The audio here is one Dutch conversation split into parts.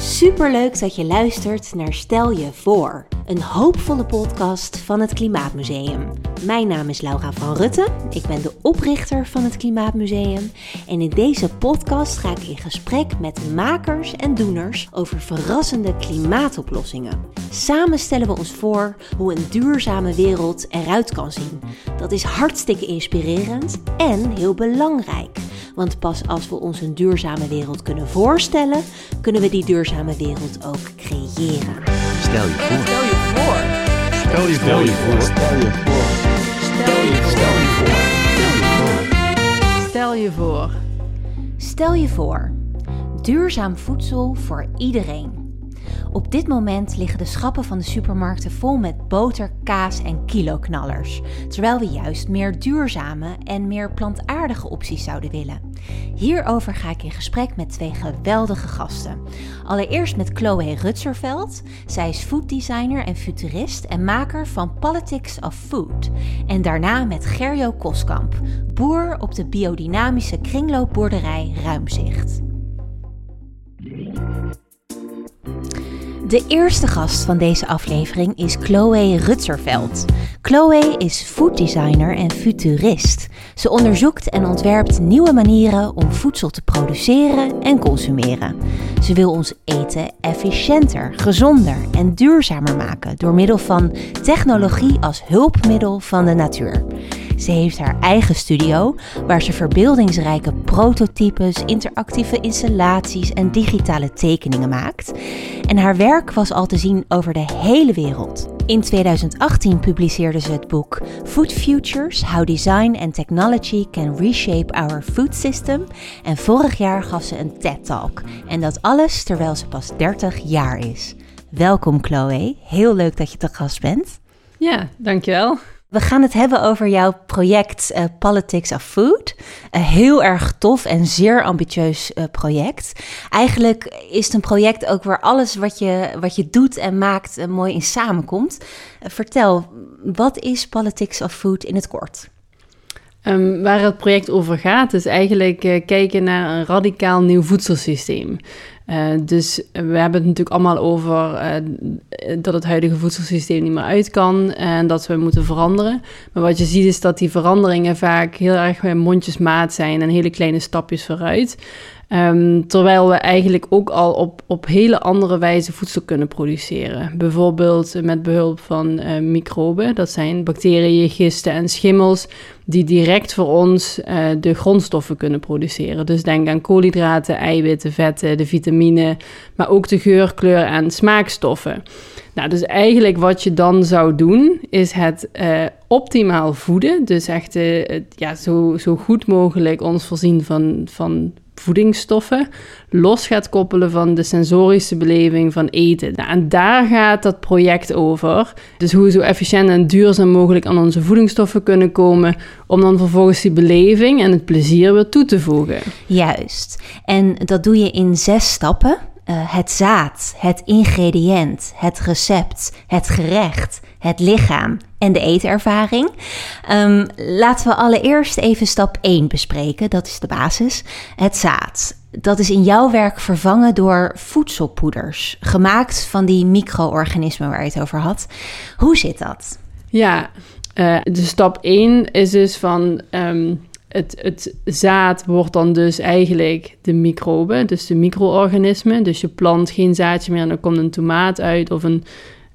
Superleuk dat je luistert naar Stel je voor, een hoopvolle podcast van het Klimaatmuseum. Mijn naam is Laura van Rutten, ik ben de oprichter van het Klimaatmuseum en in deze podcast ga ik in gesprek met makers en doeners over verrassende klimaatoplossingen. Samen stellen we ons voor hoe een duurzame wereld eruit kan zien. Dat is hartstikke inspirerend en heel belangrijk. Want pas als we ons een duurzame wereld kunnen voorstellen, kunnen we die duurzame wereld ook creëren. Stel je voor. Stel je voor. Stel je Stel je voor. Stel je voor. Stel je voor. Stel je voor. Stel je voor, duurzaam voedsel voor iedereen. Op dit moment liggen de schappen van de supermarkten vol met boter, kaas en kiloknallers, terwijl we juist meer duurzame en meer plantaardige opties zouden willen. Hierover ga ik in gesprek met twee geweldige gasten. Allereerst met Chloe Rutserveld. Zij is fooddesigner en futurist en maker van Politics of Food. En daarna met Gerjo Koskamp, boer op de biodynamische kringloopboerderij Ruimzicht. De eerste gast van deze aflevering is Chloe Rutserveld. Chloe is fooddesigner en futurist. Ze onderzoekt en ontwerpt nieuwe manieren om voedsel te produceren en consumeren. Ze wil ons eten efficiënter, gezonder en duurzamer maken door middel van technologie als hulpmiddel van de natuur. Ze heeft haar eigen studio waar ze verbeeldingsrijke prototypes, interactieve installaties en digitale tekeningen maakt. En haar werk was al te zien over de hele wereld. In 2018 publiceerde ze het boek Food Futures: How Design and Technology Can Reshape Our Food System. En vorig jaar gaf ze een TED Talk. En dat alles terwijl ze pas 30 jaar is. Welkom Chloe, heel leuk dat je te gast bent. Ja, dankjewel. We gaan het hebben over jouw project uh, Politics of Food. Een heel erg tof en zeer ambitieus uh, project. Eigenlijk is het een project ook waar alles wat je, wat je doet en maakt uh, mooi in samenkomt. vertel, wat is Politics of Food in het kort? Um, waar het project over gaat, is eigenlijk uh, kijken naar een radicaal nieuw voedselsysteem. Uh, dus we hebben het natuurlijk allemaal over uh, dat het huidige voedselsysteem niet meer uit kan en dat we moeten veranderen. Maar wat je ziet is dat die veranderingen vaak heel erg mondjesmaat zijn en hele kleine stapjes vooruit. Um, terwijl we eigenlijk ook al op, op hele andere wijze voedsel kunnen produceren. Bijvoorbeeld met behulp van uh, microben. Dat zijn bacteriën, gisten en schimmels die direct voor ons uh, de grondstoffen kunnen produceren. Dus denk aan koolhydraten, eiwitten, vetten, de vitamine, maar ook de geur, kleur en smaakstoffen. Nou, dus eigenlijk wat je dan zou doen, is het uh, optimaal voeden. Dus echt ja, zo, zo goed mogelijk ons voorzien van, van voedingsstoffen los gaat koppelen van de sensorische beleving van eten. Nou, en daar gaat dat project over. Dus hoe we zo efficiënt en duurzaam mogelijk aan onze voedingsstoffen kunnen komen, om dan vervolgens die beleving en het plezier weer toe te voegen. Juist. En dat doe je in zes stappen. Uh, het zaad, het ingrediënt, het recept, het gerecht, het lichaam en de eetervaring. Um, laten we allereerst even stap 1 bespreken, dat is de basis. Het zaad. Dat is in jouw werk vervangen door voedselpoeders, gemaakt van die micro-organismen waar je het over had. Hoe zit dat? Ja, uh, de stap 1 is dus van um, het, het, zaad wordt dan dus eigenlijk de microben, dus de micro-organismen. Dus je plant geen zaadje meer en dan komt een tomaat uit of een,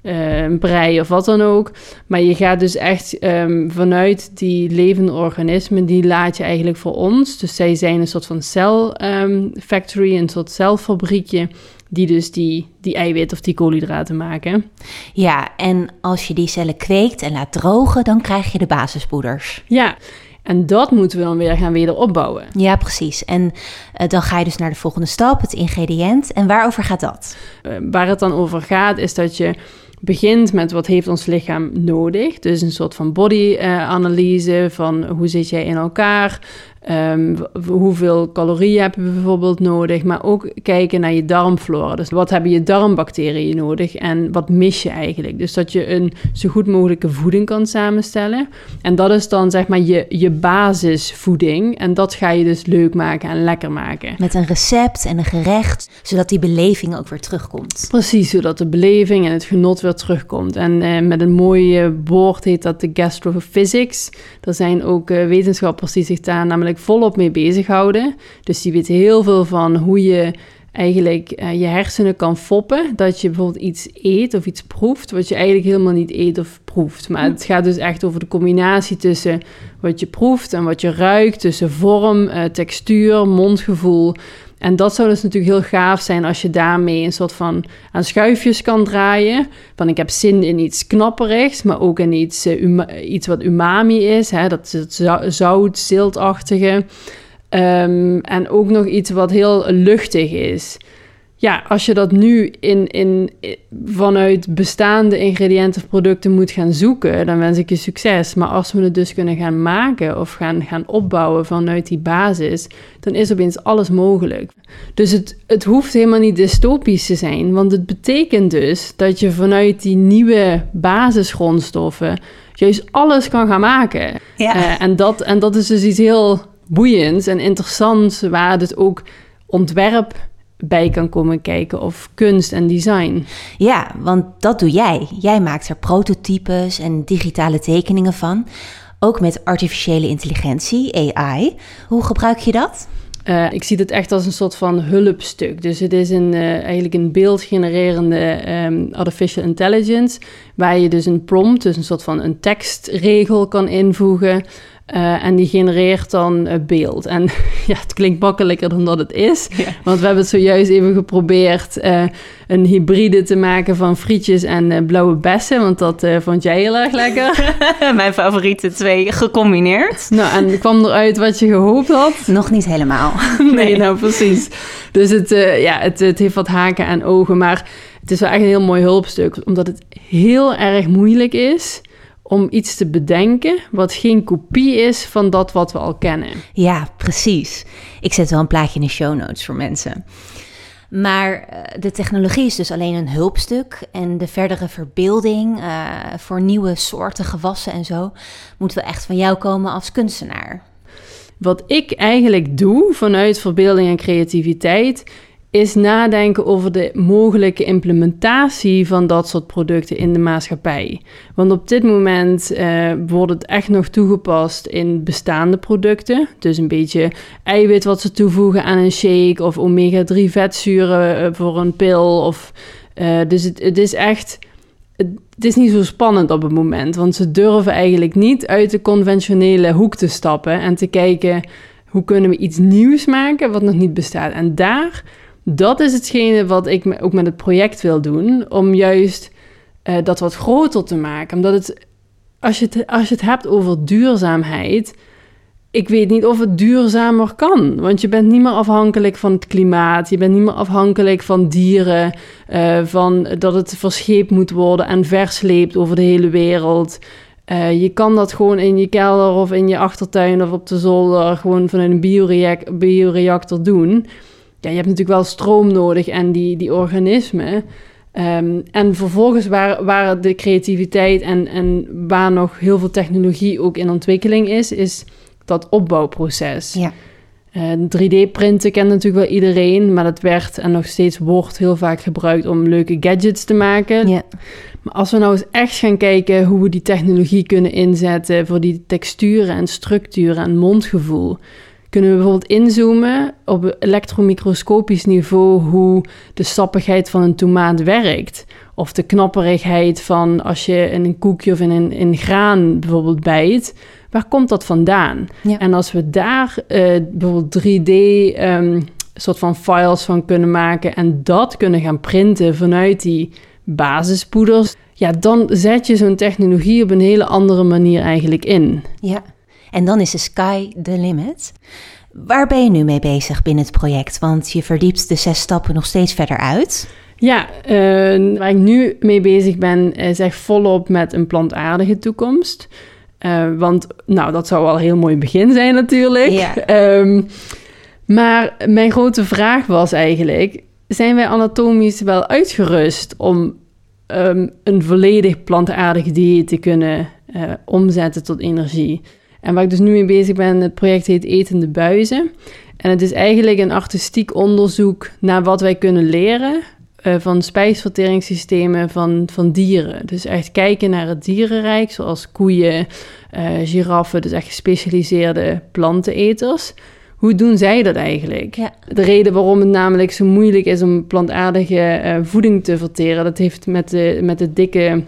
uh, brei of wat dan ook. Maar je gaat dus echt um, vanuit die levende organismen, die laat je eigenlijk voor ons. Dus zij zijn een soort van cell um, factory, een soort celfabriekje die dus die, die eiwit of die koolhydraten maken. Ja, en als je die cellen kweekt en laat drogen, dan krijg je de basispoeders. Ja, en dat moeten we dan weer gaan weer opbouwen. Ja, precies. En uh, dan ga je dus naar de volgende stap, het ingrediënt. En waarover gaat dat? Uh, waar het dan over gaat, is dat je begint met wat heeft ons lichaam nodig. Dus een soort van body-analyse van hoe zit jij in elkaar. Ehm, hoeveel calorieën heb je bijvoorbeeld nodig, maar ook kijken naar je darmflora. Dus wat hebben je darmbacteriën nodig en wat mis je eigenlijk? Dus dat je een zo goed mogelijke voeding kan samenstellen. En dat is dan zeg maar je, je basisvoeding. En dat ga je dus leuk maken en lekker maken. Met een recept en een gerecht, zodat die beleving ook weer terugkomt. Precies, zodat de beleving en het genot weer terugkomt. En eh, met een mooi woord heet dat de gastrophysics. Er zijn ook uh, wetenschappers die zich daar namelijk volop mee bezighouden. Dus die weten heel veel van hoe je eigenlijk uh, je hersenen kan foppen. Dat je bijvoorbeeld iets eet of iets proeft, wat je eigenlijk helemaal niet eet of proeft. Maar het gaat dus echt over de combinatie tussen wat je proeft en wat je ruikt, tussen vorm, uh, textuur, mondgevoel. En dat zou dus natuurlijk heel gaaf zijn als je daarmee een soort van aan schuifjes kan draaien. Van ik heb zin in iets knapperigs, maar ook in iets, uh, iets wat umami is. Hè? Dat zout, ziltachtige. Um, en ook nog iets wat heel luchtig is ja, als je dat nu in, in, vanuit bestaande ingrediënten of producten moet gaan zoeken, dan wens ik je succes. Maar als we het dus kunnen gaan maken of gaan, gaan opbouwen vanuit die basis, dan is opeens alles mogelijk. Dus het, het hoeft helemaal niet dystopisch te zijn, want het betekent dus dat je vanuit die nieuwe basisgrondstoffen juist alles kan gaan maken. Ja. Uh, en, dat, en dat is dus iets heel boeiends en interessants, waar het ook ontwerp bij kan komen kijken of kunst en design. Ja, want dat doe jij. Jij maakt er prototypes en digitale tekeningen van. Ook met artificiële intelligentie, AI. Hoe gebruik je dat? Uh, ik zie het echt als een soort van hulpstuk. Dus het is een, uh, eigenlijk een beeldgenererende um, artificial intelligence, waar je dus een prompt, dus een soort van een tekstregel kan invoegen. Uh, en die genereert dan uh, beeld. En ja, het klinkt makkelijker dan dat het is. Want we hebben het zojuist even geprobeerd uh, een hybride te maken van frietjes en blauwe bessen. Want dat vond jij heel erg lekker. Mijn favoriete twee gecombineerd. Nou, en kwam eruit wat je gehoopt had? Nog niet helemaal. nee, nee nou precies. Dus het, ja, het, het heeft wat haken en ogen. Maar het is wel echt een heel mooi hulpstuk. Omdat het heel erg moeilijk is om iets te bedenken wat geen kopie is van dat wat we al kennen. Ja, precies. Ik zet wel een plaatje in de show notes voor mensen. Maar eh, de technologie is dus alleen een hulpstuk en de verdere verbeelding uh, voor nieuwe soorten gewassen en zo moet wel echt van jou komen als kunstenaar. Wat ik eigenlijk doe vanuit verbeelding en creativiteit is nadenken over de mogelijke implementatie van dat soort producten in de maatschappij. Want op dit moment uh, wordt het echt nog toegepast in bestaande producten. Dus een beetje eiwit wat ze toevoegen aan een shake of omega-3 vetzuren eh, voor een pil. Of, uh, dus het, het is echt. Het is niet zo spannend op het moment, want ze durven eigenlijk niet uit de conventionele hoek te stappen en te kijken hoe kunnen we iets nieuws maken wat nog niet bestaat. En daar dat is hetgene wat ik ook met het project wil doen. Om juist uh, dat wat groter te maken. Omdat het als, je het, als je het hebt over duurzaamheid. Ik weet niet of het duurzamer kan. Want je bent niet meer afhankelijk van het klimaat. Je bent niet meer afhankelijk van dieren. Uh, van dat het verscheept moet worden en versleept over de hele wereld. Uh, je kan dat gewoon in je kelder of in je achtertuin of op de zolder gewoon vanuit een bioreactor doen ja, je hebt natuurlijk wel stroom nodig en die, die organismen. Um, en vervolgens waar, waar de creativiteit en, en waar nog heel veel technologie ook in ontwikkeling is, is dat opbouwproces. Ja. Uh, eh, 3D-printen kent natuurlijk wel iedereen, maar dat werd en nog steeds wordt heel vaak gebruikt om leuke gadgets te maken. Ja. Maar als we nou eens echt gaan kijken hoe we die technologie kunnen inzetten voor die texturen en structuren en mondgevoel, kunnen we bijvoorbeeld inzoomen op elektromicroscopisch niveau hoe de sappigheid van een tomaat werkt. Of de knapperigheid van als je in een koekje of in een in graan bijvoorbeeld bijt. Waar komt dat vandaan? En als we daar uh, bijvoorbeeld 3D um, ehm, soort van files van kunnen maken en dat kunnen gaan printen vanuit die basispoeders, ja, dan zet je zo'n technologie op een hele andere manier eigenlijk in. Ja. En dan is de sky the limit. Waar ben je nu mee bezig binnen het project? Want je verdiept de zes stappen nog steeds verder uit. Ja, uh, waar ik nu mee bezig ben, is echt volop met een plantaardige toekomst. Eh, want nou, dat zou al een heel mooi begin zijn natuurlijk. Ja. Ehm, maar mijn grote vraag was eigenlijk... zijn wij anatomisch wel uitgerust om ehm, een volledig plantaardig dieet te kunnen eh, omzetten tot energie? En waar ik dus nu mee bezig ben, het project heet Etende Buizen. En het is eigenlijk een artistiek onderzoek naar wat wij kunnen leren eh, van spijsverteringssystemen van, van dieren. Dus echt kijken naar het dierenrijk, zoals koeien, eh giraffen, dus echt gespecialiseerde planteneters. Hoe doen zij dat eigenlijk? Ja. De reden waarom het namelijk zo moeilijk is om plantaardige eh, voeding te verteren, dat heeft met de, met de dikke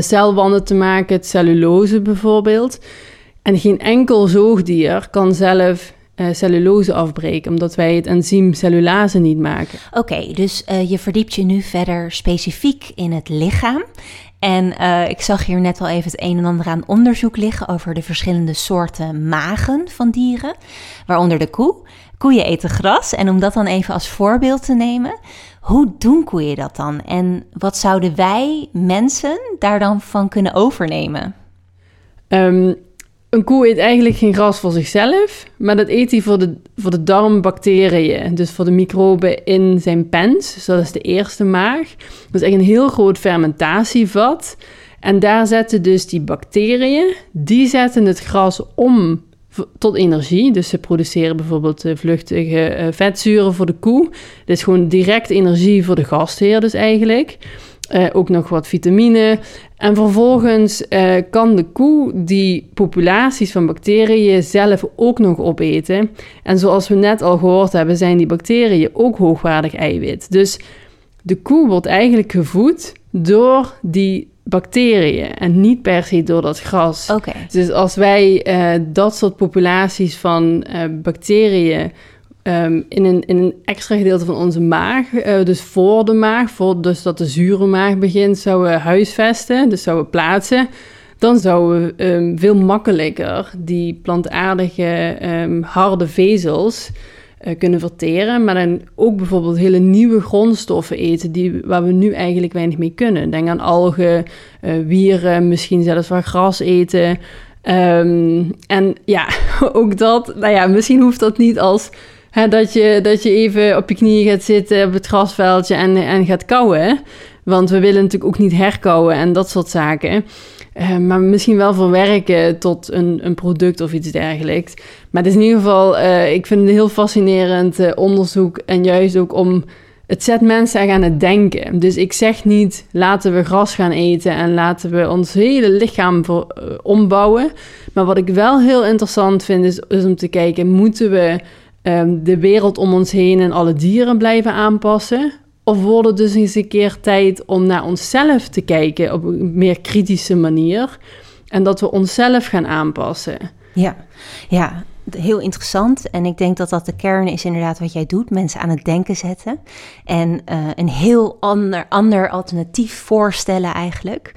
celwanden te maken, het cellulose bijvoorbeeld. En geen enkel zoogdier kan zelf eh, cellulose afbreken, omdat wij het enzym cellulase niet maken. Oké, dus eh, je verdiept je nu verder specifiek in het lichaam. En eh, ik zag hier net al even het een en ander aan onderzoek liggen over de verschillende soorten magen van dieren, waaronder de koe. Koeien eten gras. En om dat dan even als voorbeeld te nemen, hoe doen koeien dat dan? En wat zouden wij mensen daar dan van kunnen overnemen? Ehm, een koe eet eigenlijk geen gras voor zichzelf, maar dat eet hij voor de, voor de darmbacteriën, dus voor de microben in zijn pens. Dus dat is de eerste maag. Dat is echt een heel groot fermentatievat. En daar zetten dus die bacteriën, die zetten het gras om tot energie. Dus ze produceren bijvoorbeeld eh, vluchtige eh, vetzuren voor de koe. Dit is gewoon direct energie voor de gastheer dus eigenlijk. Eh, ook nog wat vitamine. En vervolgens eh, kan de koe die populaties van bacteriën zelf ook nog opeten. En zoals we net al gehoord hebben, zijn die bacteriën ook hoogwaardig eiwit. Dus de koe wordt eigenlijk gevoed door die bacteriën en niet per se door dat gras. Dus als wij eh, dat soort populaties van bacteriën ehm, in, een, in een extra gedeelte van onze maag, eh, dus voor de maag, voor, dus dat de zure maag begint, zouden huisvesten, dus zouden plaatsen, dan zouden we ehm, veel makkelijker die plantaardige ehm, harde vezels eh, kunnen verteren, maar dan ook bijvoorbeeld hele nieuwe grondstoffen eten die, waar we nu eigenlijk weinig mee kunnen. Denk aan algen, eh, wieren, misschien zelfs wel gras eten. En ja, ook dat, nou ja, misschien hoeft dat niet als hè, dat, je, dat je even op je knieën gaat zitten op het grasveldje en, en gaat kauwen. Want we willen natuurlijk ook niet herkauwen en dat soort zaken. Eh, maar misschien wel verwerken tot een, een product of iets dergelijks. Maar het is in ieder geval, eh, ik vind het een heel fascinerend eh, onderzoek. En juist ook om, het zet mensen aan het denken. Dus ik zeg niet, laten we gras gaan eten en laten we ons hele lichaam voor, ombouwen. Maar wat ik wel heel interessant vind, is om te kijken, moeten we ehm, de wereld om ons heen en alle dieren blijven aanpassen? Of wordt het dus eens een keer tijd om naar onszelf te kijken op een meer kritische manier? En dat we onszelf gaan aanpassen. ja. Ja, heel interessant. En ik denk dat dat de kern is inderdaad wat jij doet. Mensen aan het denken zetten. En eh, een heel ander, ander alternatief voorstellen eigenlijk.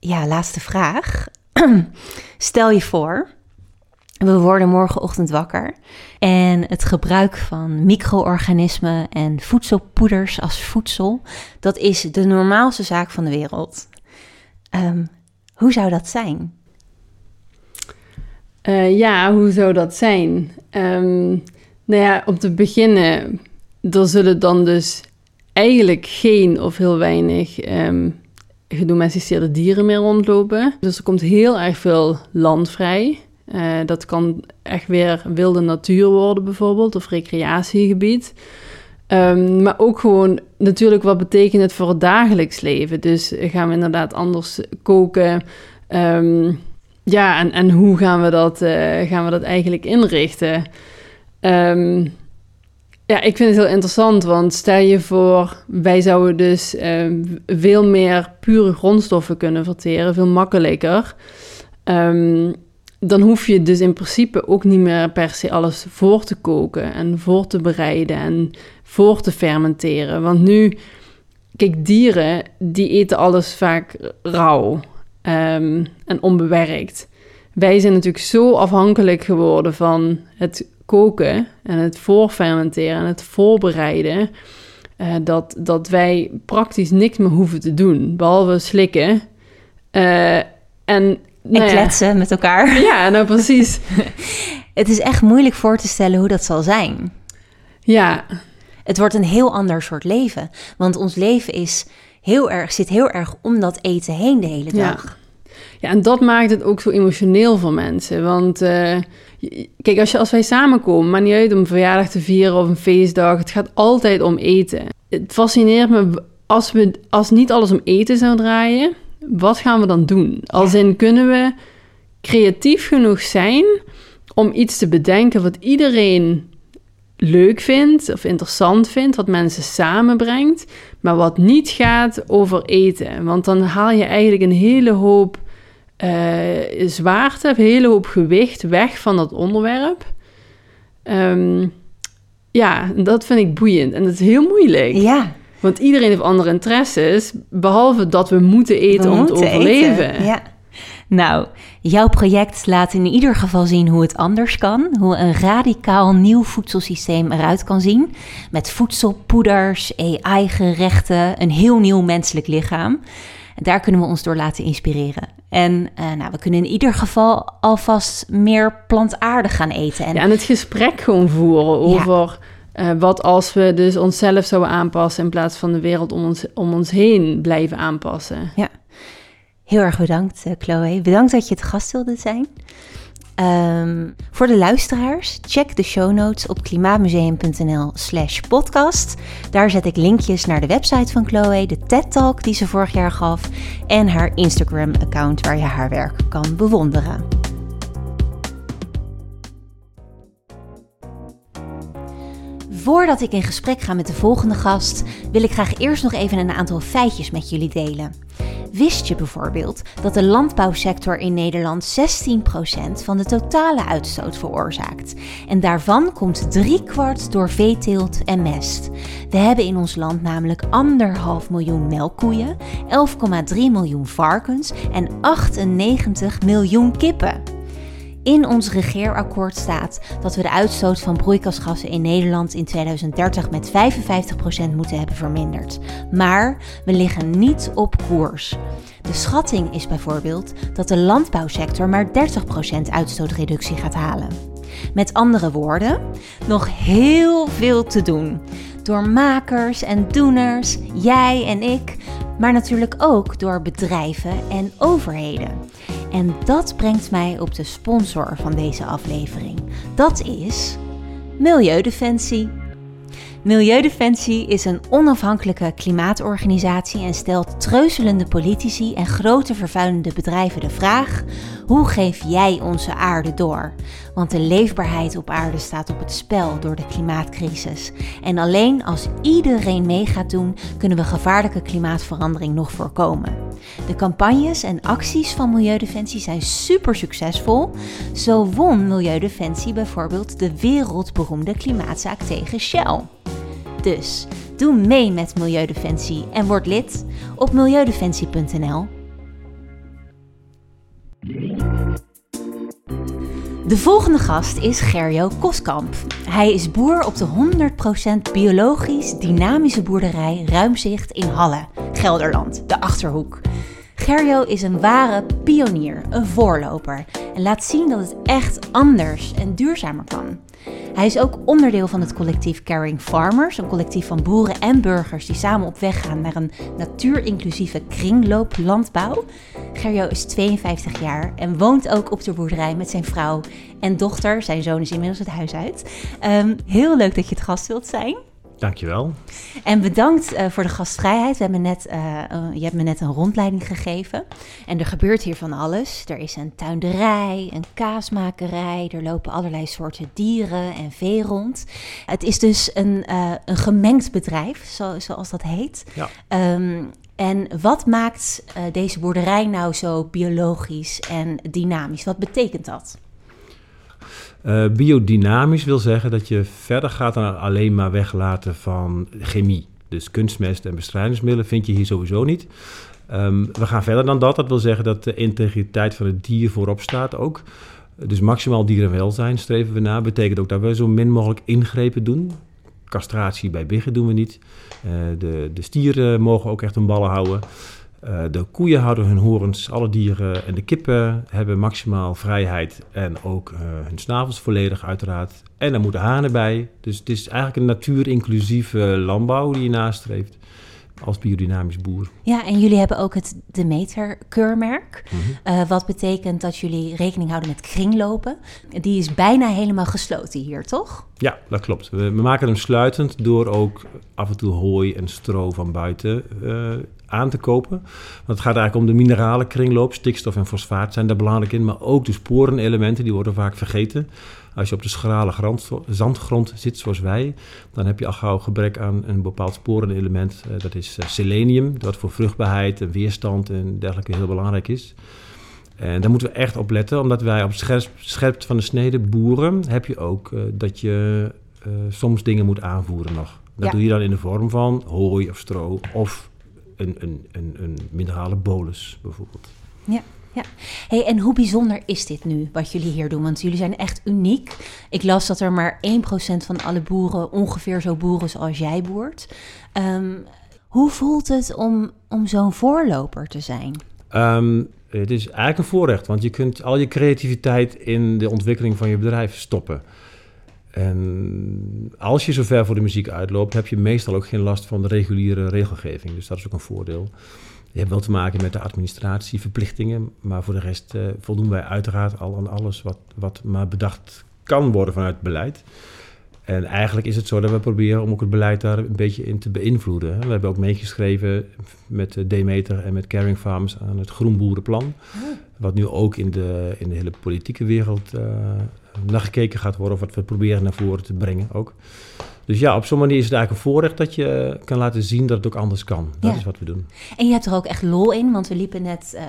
Ja, laatste vraag. Stel je voor, we worden morgenochtend wakker. En het gebruik van micro-organismen en voedselpoeders als voedsel... dat is de normaalste zaak van de wereld. Ehm, hoe zou dat zijn? Eh, ja, hoe zou dat zijn? Ehm, nou ja, om te beginnen, er zullen dan dus eigenlijk geen of heel weinig ehm, gedomesticeerde dieren meer rondlopen. Dus er komt heel erg veel land vrij. Eh, dat kan echt weer wilde natuur worden bijvoorbeeld, of recreatiegebied. Ehm, maar ook gewoon natuurlijk wat betekent het voor het dagelijks leven. Dus gaan we inderdaad anders koken? Ehm, ja, en, en hoe gaan we, dat, eh, gaan we dat eigenlijk inrichten? Ehm, ja, ik vind het heel interessant, want stel je voor, wij zouden dus veel meer pure grondstoffen kunnen verteren, veel makkelijker. Ehm, dan hoef je dus in principe ook niet meer per se alles voor te koken en voor te bereiden en voor te fermenteren. Want nu, kijk, dieren die eten alles vaak rauw ehm, en onbewerkt. Wij zijn natuurlijk zo afhankelijk geworden van het koken en het voorfermenteren en het voorbereiden. eh, dat, dat wij praktisch niks meer hoeven te doen, behalve slikken. Eh, en en Nou ja. kletsen met elkaar. Ja, nou precies. Het is echt moeilijk voor te stellen hoe dat zal zijn. Ja, Het wordt een heel ander soort leven. Want ons leven is heel erg, zit heel erg om dat eten heen de hele Ja. dag. Ja, en dat maakt het ook zo emotioneel voor mensen. Want eh, kijk, als, je, als wij samenkomen, maar niet uit om een verjaardag te vieren of een feestdag, het gaat altijd om eten. Het fascineert me, als, we, als niet alles om eten zou draaien, wat gaan we dan doen? Als in, kunnen we creatief genoeg zijn om iets te bedenken wat iedereen leuk vindt of interessant vindt, wat mensen samenbrengt, maar wat niet gaat over eten. Want dan haal je eigenlijk een hele hoop eh, zwaarte, een hele hoop gewicht weg van dat onderwerp. Ehm, ja, dat vind ik boeiend en dat is heel moeilijk. Ja, Want iedereen heeft andere interesses, behalve dat we moeten eten we om te overleven. eten. Ja. Nou, jouw project laat in ieder geval zien hoe het anders kan. Hoe een radicaal nieuw voedselsysteem eruit kan zien. Met voedselpoeders, AI-gerechten, een heel nieuw menselijk lichaam. En daar kunnen we ons door laten inspireren. En eh, nou, we kunnen in ieder geval alvast meer plantaardig gaan eten. En Ja, en het gesprek gewoon voeren over eh, wat als we dus onszelf zouden aanpassen in plaats van de wereld om ons, om ons heen blijven aanpassen. Heel erg bedankt, eh, Chloe. Bedankt dat je het gast wilde zijn. Ehm, voor de luisteraars, check de show notes op klimaatmuseum.nl slash podcast. Daar zet ik linkjes naar de website van Chloe, de TED-talk die ze vorig jaar gaf... en haar Instagram-account waar je haar werk kan bewonderen. Voordat ik in gesprek ga met de volgende gast, wil ik graag eerst nog even een aantal feitjes met jullie delen. Wist je bijvoorbeeld dat de landbouwsector in Nederland 16% van de totale uitstoot veroorzaakt? En daarvan komt driekwart door veeteelt en mest. We hebben in ons land namelijk anderhalf miljoen melkkoeien, 11,3 miljoen varkens en 98 miljoen kippen. In ons regeerakkoord staat dat we de uitstoot van broeikasgassen in Nederland in 2030 met 55% moeten hebben verminderd. Maar we liggen niet op koers. De schatting is bijvoorbeeld dat de landbouwsector maar 30% uitstootreductie gaat halen. Met andere woorden, nog heel veel te doen. Door makers en doeners, jij en ik, maar natuurlijk ook door bedrijven en overheden. En dat brengt mij op de sponsor van deze aflevering. Dat is Milieudefensie. Milieudefensie is een onafhankelijke klimaatorganisatie en stelt treuzelende politici en grote vervuilende bedrijven de vraag: hoe geef jij onze aarde door? Want de leefbaarheid op aarde staat op het spel door de klimaatcrisis. En alleen als iedereen mee gaat doen, kunnen we gevaarlijke klimaatverandering nog voorkomen. De campagnes en acties van Milieudefensie zijn super succesvol. Zo won Milieudefensie bijvoorbeeld de wereldberoemde klimaatzaak tegen Shell. Dus doe mee met Milieudefensie en word lid op milieudefensie.nl. De volgende gast is Gerjo Koskamp. Hij is boer op de 100% biologisch dynamische boerderij Ruimzicht in Halle, Gelderland, de Achterhoek. Gerjo is een ware pionier, een voorloper en laat zien dat het echt anders en duurzamer kan. Hij is ook onderdeel van het collectief Caring Farmers, een collectief van boeren en burgers die samen op weg gaan naar een natuurinclusieve kringlooplandbouw. Gerjo is 52 jaar en woont ook op de boerderij met zijn vrouw en dochter. Zijn zoon is inmiddels het huis uit. Ehm, heel leuk dat je het gast wilt zijn. Dankjewel. En bedankt eh, voor de gastvrijheid. We hebben net, eh, eh, je hebt me net een rondleiding gegeven. En er gebeurt hier van alles. Er is een tuinderij, een kaasmakerij. Er lopen allerlei soorten dieren en vee rond. Het is dus een, eh, een gemengd bedrijf, zo, zoals dat heet. Ja. Ehm, en wat maakt deze boerderij nou zo biologisch en dynamisch? Wat betekent dat? Eh, biodynamisch wil zeggen dat je verder gaat dan alleen maar weglaten van chemie. Dus kunstmest en bestrijdingsmiddelen vind je hier sowieso niet. Ehm, we gaan verder dan dat. Dat wil zeggen dat de integriteit van het dier voorop staat ook. Dus maximaal dierenwelzijn streven we na. Betekent ook dat we zo min mogelijk ingrepen doen. Castratie bij biggen doen we niet. Eh, de, de stieren mogen ook echt hun ballen houden. Uh, de koeien houden hun horens, alle dieren en de kippen hebben maximaal vrijheid en ook uh, hun snavels volledig uiteraard. En er moeten hanen bij. Dus het is eigenlijk een natuurinclusieve landbouw die je nastreeft als biodynamisch boer. Ja, en jullie hebben ook het Demeter-keurmerk. Mm uh, wat betekent dat jullie rekening houden met kringlopen. Die is bijna helemaal gesloten hier, toch? Ja, dat klopt. We, we maken hem sluitend door ook af en toe hooi en stro van buiten uh, aan te kopen. Want het gaat eigenlijk om de minerale kringloop. Stikstof en fosfaat zijn daar belangrijk in. Maar ook de sporenelementen, die worden vaak vergeten. Als je op de schrale grond, zandgrond zit zoals wij, dan heb je al gauw gebrek aan een bepaald sporenelement. Uh, dat is uh, selenium, dat voor vruchtbaarheid en weerstand en dergelijke heel belangrijk is. En daar moeten we echt op letten, omdat wij op scherp, van de snede boeren heb je ook uh, dat je soms dingen moet aanvoeren nog. Dat ja. doe je dan in de vorm van hooi of stro of een, een, een, een minerale bolus bijvoorbeeld. Ja. Ja. Hey, en hoe bijzonder is dit nu, wat jullie hier doen? Want jullie zijn echt uniek. Ik las dat er maar 1% van alle boeren ongeveer zo boeren zoals jij boert. Um, hoe voelt het om, om zo'n voorloper te zijn? Um, het is eigenlijk een voorrecht, want je kunt al je creativiteit in de ontwikkeling van je bedrijf stoppen. En als je zo ver voor de muziek uitloopt, heb je meestal ook geen last van de reguliere regelgeving. Dus dat is ook een voordeel. Je hebt wel te maken met de administratieverplichtingen, maar voor de rest uh, voldoen wij uiteraard al aan alles wat, wat maar bedacht kan worden vanuit beleid. En eigenlijk is het zo dat we proberen om ook het beleid daar een beetje in te beïnvloeden. We hebben ook meegeschreven met Demeter en met Caring Farms aan het Groenboerenplan. Oh. Wat nu ook in de, in de hele politieke wereld uh, naar gekeken gaat worden, of wat we proberen naar voren te brengen ook. Dus ja, op zo'n manier is het eigenlijk een voorrecht dat je kan laten zien dat het ook anders kan. Dat ja. is wat we doen. En je hebt er ook echt lol in, want we liepen net uh,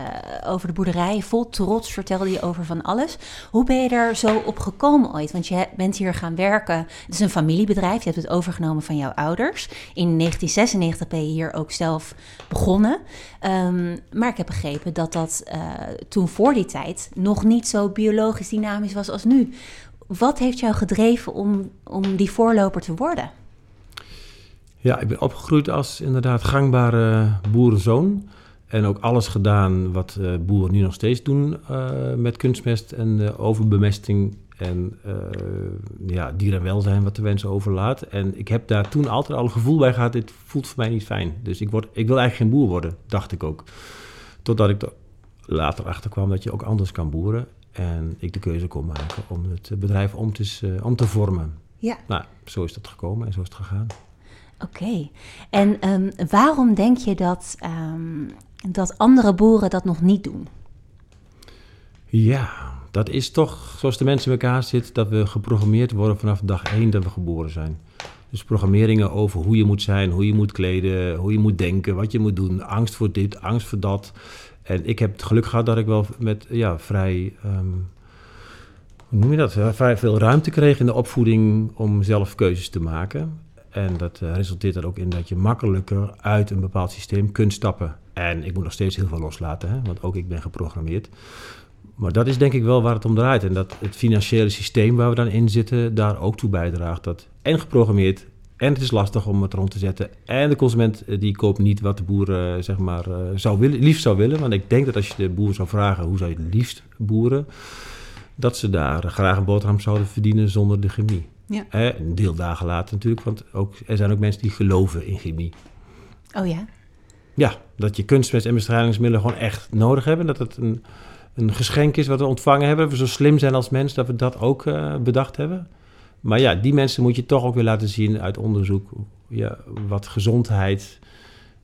over de boerderij. Vol trots vertelde je over van alles. Hoe ben je er zo op gekomen ooit? Want je bent hier gaan werken. Het is een familiebedrijf. Je hebt het overgenomen van jouw ouders. In 1996 ben je hier ook zelf begonnen. Um, maar ik heb begrepen dat dat uh, toen voor die tijd nog niet zo biologisch dynamisch was als nu. Wat heeft jou gedreven om, om die voorloper te worden? Ja, ik ben opgegroeid als inderdaad gangbare boerenzoon. En ook alles gedaan wat uh, boeren nu nog steeds doen uh, met kunstmest en uh, overbemesting en ja, dierenwelzijn wat de wensen overlaat. En ik heb daar toen altijd al een gevoel bij gehad, dit voelt voor mij niet fijn. Dus ik, word, ik wil eigenlijk geen boer worden, dacht ik ook. Totdat ik er later achter kwam dat je ook anders kan boeren. En ik de keuze kon maken om het bedrijf om te, om te vormen. Ja. Nou, zo is dat gekomen en zo is het gegaan. Oké. Okay. En um, waarom denk je dat, um, dat andere boeren dat nog niet doen? Ja, dat is toch zoals de mensen in elkaar zitten, dat we geprogrammeerd worden vanaf dag één dat we geboren zijn. Dus programmeringen over hoe je moet zijn, hoe je moet kleden, hoe je moet denken, wat je moet doen. Angst voor dit, angst voor dat. En ik heb het geluk gehad dat ik wel met ja, vrij, um, hoe noem je dat, vrij veel ruimte kreeg in de opvoeding om zelf keuzes te maken. En dat uh, resulteert er ook in dat je makkelijker uit een bepaald systeem kunt stappen. En ik moet nog steeds heel veel loslaten, hè, want ook ik ben geprogrammeerd. Maar dat is denk ik wel waar het om draait. En dat het financiële systeem waar we dan in zitten, daar ook toe bijdraagt. Dat en geprogrammeerd, en het is lastig om het rond te zetten. En de consument die koopt niet wat de boer uh, zeg maar, uh, zou willen, liefst zou willen. Want ik denk dat als je de boer zou vragen hoe zou je het liefst boeren, dat ze daar graag een boterham zouden verdienen zonder de chemie. Ja. Eh, een deel dagen later natuurlijk, want ook, er zijn ook mensen die geloven in chemie. Oh ja? Ja, dat je kunstmest en bestrijdingsmiddelen gewoon echt nodig hebben. Dat het een, een geschenk is wat we ontvangen hebben. Dat we zo slim zijn als mens dat we dat ook uh, bedacht hebben. Maar ja, die mensen moet je toch ook weer laten zien uit onderzoek ja, wat gezondheid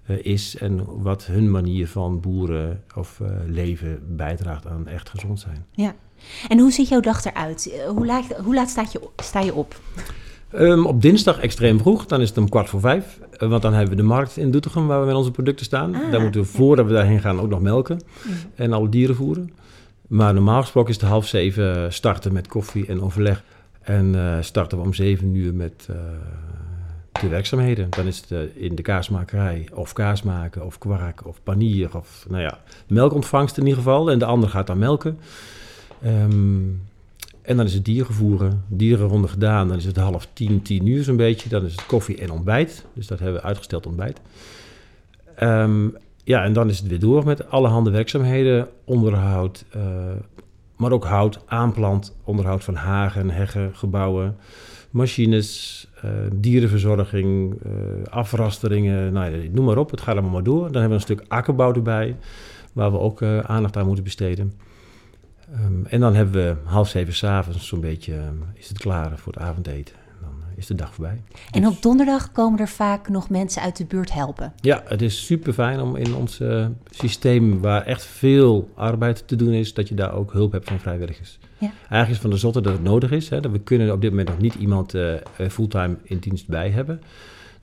uh, is en wat hun manier van boeren of uh, leven bijdraagt aan echt gezond zijn. Ja. En hoe ziet jouw dag eruit? Hoe laat, hoe laat sta, je, sta je op? Um, op dinsdag extreem vroeg, dan is het om kwart voor vijf. Uh, want dan hebben we de markt in Doetinchem waar we met onze producten staan. Ah, daar moeten we voordat we daarheen gaan ook nog melken mm. en alle dieren voeren. Maar normaal gesproken is het half zeven starten met koffie en overleg. En uh, starten we om zeven uur met uh, de werkzaamheden. Dan is het uh, in de kaasmakerij of kaas maken of kwark of panier of nou ja, melkontvangst in ieder geval. En de ander gaat dan melken. Um, en dan is het dierenvoeren, dierenronde gedaan. Dan is het half tien, tien uur zo'n beetje. Dan is het koffie en ontbijt. Dus dat hebben we uitgesteld ontbijt. Um, ja, en dan is het weer door met allerhande werkzaamheden, onderhoud, maar ook hout, aanplant, onderhoud van hagen, heggen, gebouwen, machines, uh, dierenverzorging, uh, afrasteringen, nou, noem maar op, het gaat allemaal maar door. Dan hebben we een stuk akkerbouw erbij, waar we ook aandacht aan moeten besteden. Um, en dan hebben we half zeven s'avonds zo'n beetje, um, is het klaar voor het avondeten is de dag voorbij. En dus- op donderdag komen er vaak nog mensen uit de buurt helpen. Ja, het is super fijn om in ons uh, systeem, waar echt veel arbeid te doen is, dat je daar ook hulp hebt van vrijwilligers. Ja. Eigenlijk is van de zotte dat het nodig is. Hè, dat we kunnen op dit moment nog niet iemand uh, fulltime in dienst bij hebben.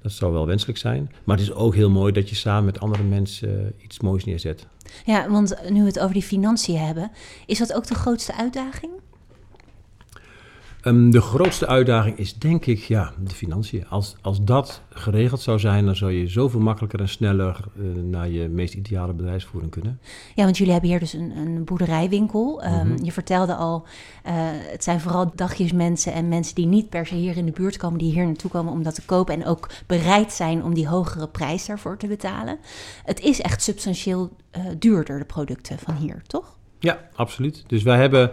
Dat zou wel wenselijk zijn. Maar het is ook heel mooi dat je samen met andere mensen iets moois neerzet. Ja, want nu we het over die financiën hebben, is dat ook de grootste uitdaging? Um, de grootste uitdaging is denk ik ja, de financiën. Als, als dat geregeld zou zijn, dan zou je zoveel makkelijker en sneller uh, naar je meest ideale bedrijfsvoering kunnen. Ja, want jullie hebben hier dus een, een boerderijwinkel. Um, mm-hmm. Je vertelde al, uh, het zijn vooral dagjesmensen en mensen die niet per se hier in de buurt komen, die hier naartoe komen om dat te kopen en ook bereid zijn om die hogere prijs daarvoor te betalen. Het is echt substantieel uh, duurder, de producten van hier, toch? Ja, absoluut. Dus wij hebben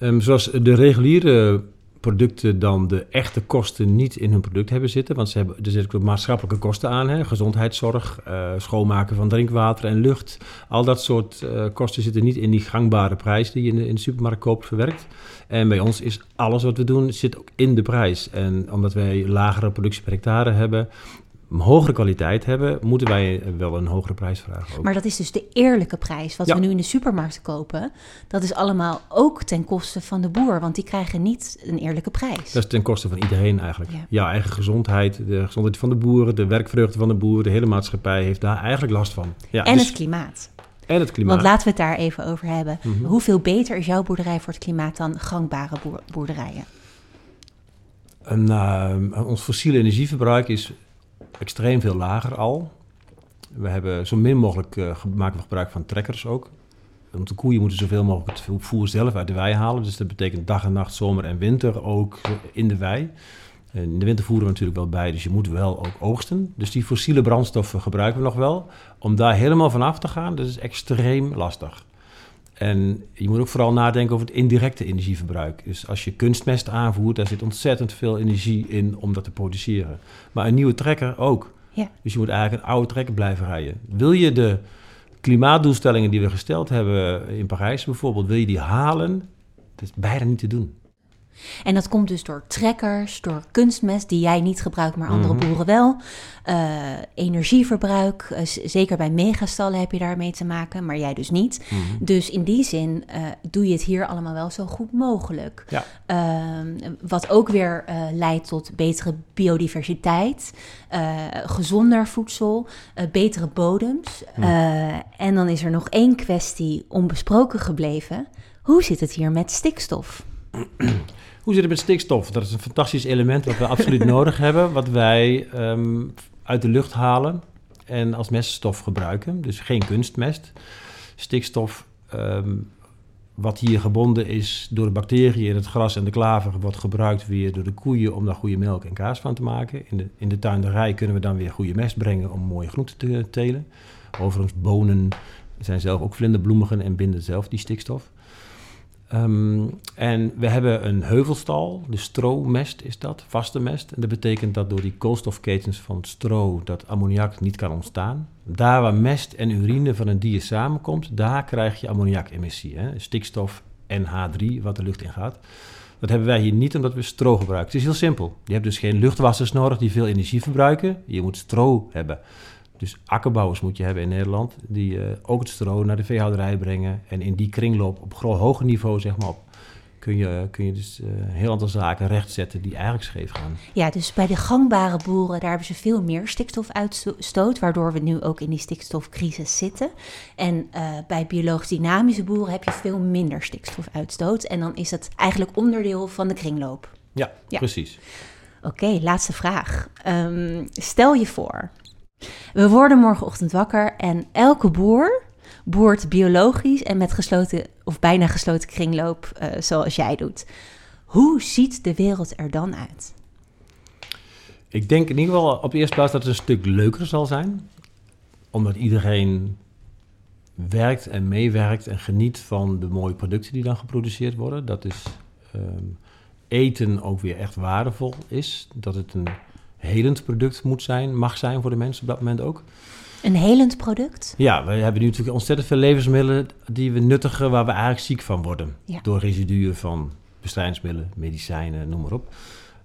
Um, zoals de reguliere producten dan de echte kosten niet in hun product hebben zitten. Want ze hebben, er zitten ook maatschappelijke kosten aan. Hè? Gezondheidszorg, uh, schoonmaken van drinkwater en lucht. Al dat soort uh, kosten zitten niet in die gangbare prijs die je in de, in de supermarkt koopt verwerkt. En bij ons is alles wat we doen, zit ook in de prijs. En omdat wij lagere productie per hectare hebben, hogere kwaliteit hebben, moeten wij wel een hogere prijs vragen. Ook. Maar dat is dus de eerlijke prijs. Wat we nu in de supermarkt kopen, dat is allemaal ook ten koste van de boer. Want die krijgen niet een eerlijke prijs. Dat is ten koste van iedereen eigenlijk. Ja. Jouw eigen gezondheid, de gezondheid van de boeren, de werkvreugde van de boeren, de hele maatschappij heeft daar eigenlijk last van. Ja, en dus, het klimaat. En het klimaat. Want laten we het daar even over hebben. Mm -hmm. Hoeveel beter is jouw boerderij voor het klimaat dan gangbare boerderijen? En, uh, ons fossiele energieverbruik is extreem veel lager al. We hebben zo min mogelijk uh, gebruik van trekkers ook. Want de koeien moeten zoveel mogelijk het voer zelf uit de wei halen. Dus dat betekent dag en nacht, zomer en winter ook in de wei. In de winter voeren we natuurlijk wel bij, dus je moet wel ook oogsten. Dus die fossiele brandstoffen gebruiken we nog wel. Om daar helemaal van af te gaan, dat is extreem lastig. En je moet ook vooral nadenken over het indirecte energieverbruik. Dus als je kunstmest aanvoert, daar zit ontzettend veel energie in om dat te produceren. Maar een nieuwe trekker ook. Ja. Dus je moet eigenlijk een oude trekker blijven rijden. Wil je de klimaatdoelstellingen die we gesteld hebben in Parijs bijvoorbeeld, wil je die halen? Dat is bijna niet te doen. En dat komt dus door trekkers, door kunstmest die jij niet gebruikt, maar andere mhm. boeren wel. Uh, energieverbruik, uh, zeker bij megastallen heb je daarmee te maken, maar jij dus niet. Mhm. Dus in die zin uh, doe je het hier allemaal wel zo goed mogelijk. Ja. Ehm, wat ook weer leidt tot betere biodiversiteit, gezonder voedsel, betere bodems. Mhm. en dan is er nog één kwestie onbesproken gebleven. Hoe zit het hier met stikstof? Hoe zit het met stikstof? Dat is een fantastisch element wat we absoluut nodig hebben, wat wij um, uit de lucht halen en als meststof gebruiken. Dus geen kunstmest. Stikstof, um, wat hier gebonden is door de bacteriën in het gras en de klaver, wordt gebruikt weer door de koeien om daar goede melk en kaas van te maken. In de, in de tuinderij kunnen we dan weer goede mest brengen om mooie groenten te telen. Overigens, bonen zijn zelf ook vlinderbloemigen en binden zelf die stikstof. Um, en we hebben een heuvelstal, de stroomest is dat, vaste mest. En dat betekent dat door die koolstofketens van stro dat ammoniak niet kan ontstaan. Daar waar mest en urine van een dier samenkomt, daar krijg je ammoniakemissie. Hè? Stikstof en H3 wat de lucht in gaat. Dat hebben wij hier niet omdat we stro gebruiken. Het is heel simpel. Je hebt dus geen luchtwassers nodig die veel energie verbruiken. Je moet stro hebben. Dus akkerbouwers moet je hebben in Nederland, die uh, ook het stro naar de veehouderij brengen. En in die kringloop op hoger niveau, zeg maar, op, kun, je, kun je dus uh, heel aantal zaken rechtzetten die eigenlijk scheef gaan. Ja, dus bij de gangbare boeren, daar hebben ze veel meer stikstofuitstoot, waardoor we nu ook in die stikstofcrisis zitten. En uh, bij biologisch dynamische boeren heb je veel minder stikstofuitstoot. En dan is dat eigenlijk onderdeel van de kringloop. Ja, ja. precies. Oké, laatste vraag. Um, stel je voor, we worden morgenochtend wakker en elke boer boert biologisch en met gesloten of bijna gesloten kringloop uh, zoals jij doet. Hoe ziet de wereld er dan uit? Ik denk in ieder geval op de eerste plaats dat het een stuk leuker zal zijn. omdat iedereen werkt en meewerkt en geniet van de mooie producten die dan geproduceerd worden. Dat is ehm, eten ook weer echt waardevol is. Dat het een helend product moet zijn, mag zijn voor de mensen op dat moment ook. Een helend product? Ja, we hebben nu natuurlijk ontzettend veel levensmiddelen die we nuttigen waar we eigenlijk ziek van worden. Ja. Door residuen van bestrijdingsmiddelen, medicijnen, noem maar op.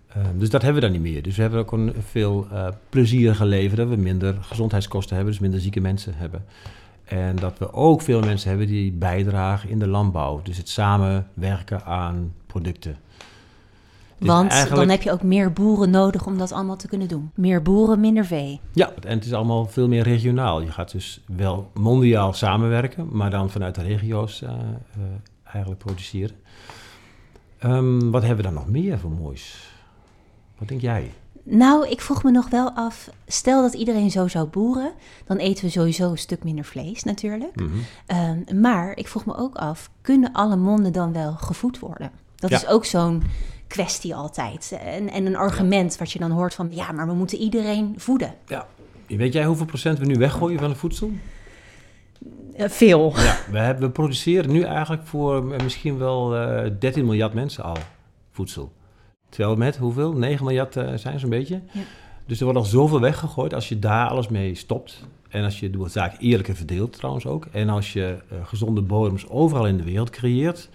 Ehm, dus dat hebben we dan niet meer. Dus we hebben ook een veel uh, plezierige leven, dat we minder gezondheidskosten hebben, dus minder zieke mensen hebben. En dat we ook veel mensen hebben die bijdragen in de landbouw. Dus het samenwerken aan producten. Dus Want eigenlijk- dan heb je ook meer boeren nodig om dat allemaal te kunnen doen. Meer boeren, minder vee. Ja, en het is allemaal veel meer regionaal. Je gaat dus wel mondiaal samenwerken, maar dan vanuit de regio's eh, eh, eigenlijk produceren. Ehm, wat hebben we dan nog meer voor moois? Wat denk jij? Nou, ik vroeg me nog wel af, stel dat iedereen zo zou boeren, dan eten we sowieso een stuk minder vlees natuurlijk. Mhm. Ehm, maar ik vroeg me ook af, kunnen alle monden dan wel gevoed worden? Dat Ja. is ook zo'n kwestie altijd. En, en een argument wat je dan hoort van, ja, maar we moeten iedereen voeden. Ja. Weet jij hoeveel procent we nu weggooien van het voedsel? Eh, veel. Ja, we, hebben, we produceren nu eigenlijk voor eh, misschien wel eh 13 miljard mensen al voedsel. Terwijl met hoeveel? 9 miljard eh, zijn zo'n beetje. Ja. Dus er wordt al zoveel weggegooid als je daar alles mee stopt. En als je de zaak eerlijker verdeelt trouwens ook. En als je gezonde bodems overal in de wereld creëert,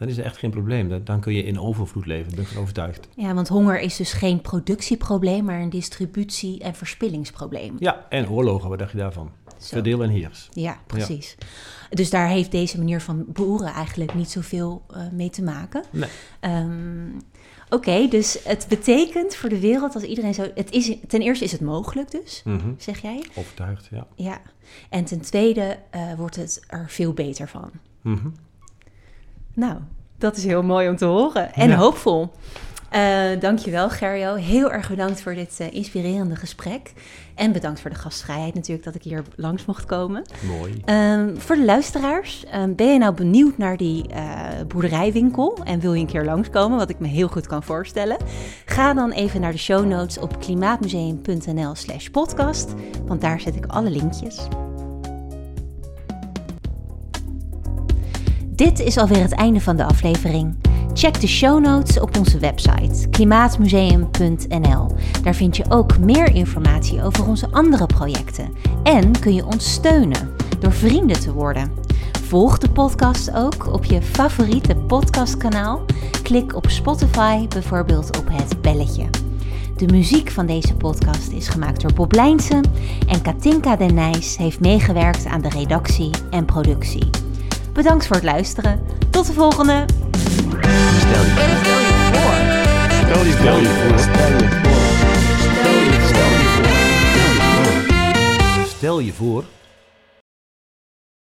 dan is er echt geen probleem. Dan, kun je in overvloed leven, daar ben ik van overtuigd. Ja, want honger is dus geen productieprobleem, maar een distributie- en verspillingsprobleem. Ja, en oorlogen, wat dacht je daarvan? Zo. Verdeel en heers. Ja, precies. Dus daar heeft deze manier van boeren eigenlijk niet zoveel eh, mee te maken. Nee. Ehm, Oké, dus het betekent voor de wereld als iedereen zo... Het is, ten eerste is het mogelijk dus, Mhm. zeg jij. Overtuigd, ja. Ja. En ten tweede eh, wordt het er veel beter van. Mhm. Nou, dat is heel mooi om te horen. En Ja. hoopvol. Eh dankjewel, Gerjo. Heel erg bedankt voor dit eh, inspirerende gesprek. En bedankt voor de gastvrijheid natuurlijk dat ik hier langs mocht komen. Mooi. Ehm, voor de luisteraars, ehm, ben je nou benieuwd naar die eh, boerderijwinkel en wil je een keer langskomen, wat ik me heel goed kan voorstellen? Ga dan even naar de show notes op klimaatmuseum.nl slash podcast, want daar zet ik alle linkjes. Dit is alweer het einde van de aflevering. Check de show notes op onze website klimaatmuseum.nl. Daar vind je ook meer informatie over onze andere projecten. En kun je ons steunen door vrienden te worden. Volg de podcast ook op je favoriete podcastkanaal. Klik op Spotify bijvoorbeeld op het belletje. De muziek van deze podcast is gemaakt door Bob Lijnsen en Katinka Den Nijs heeft meegewerkt aan de redactie en productie. Bedankt voor het luisteren. Tot de volgende! Stel je voor. Voor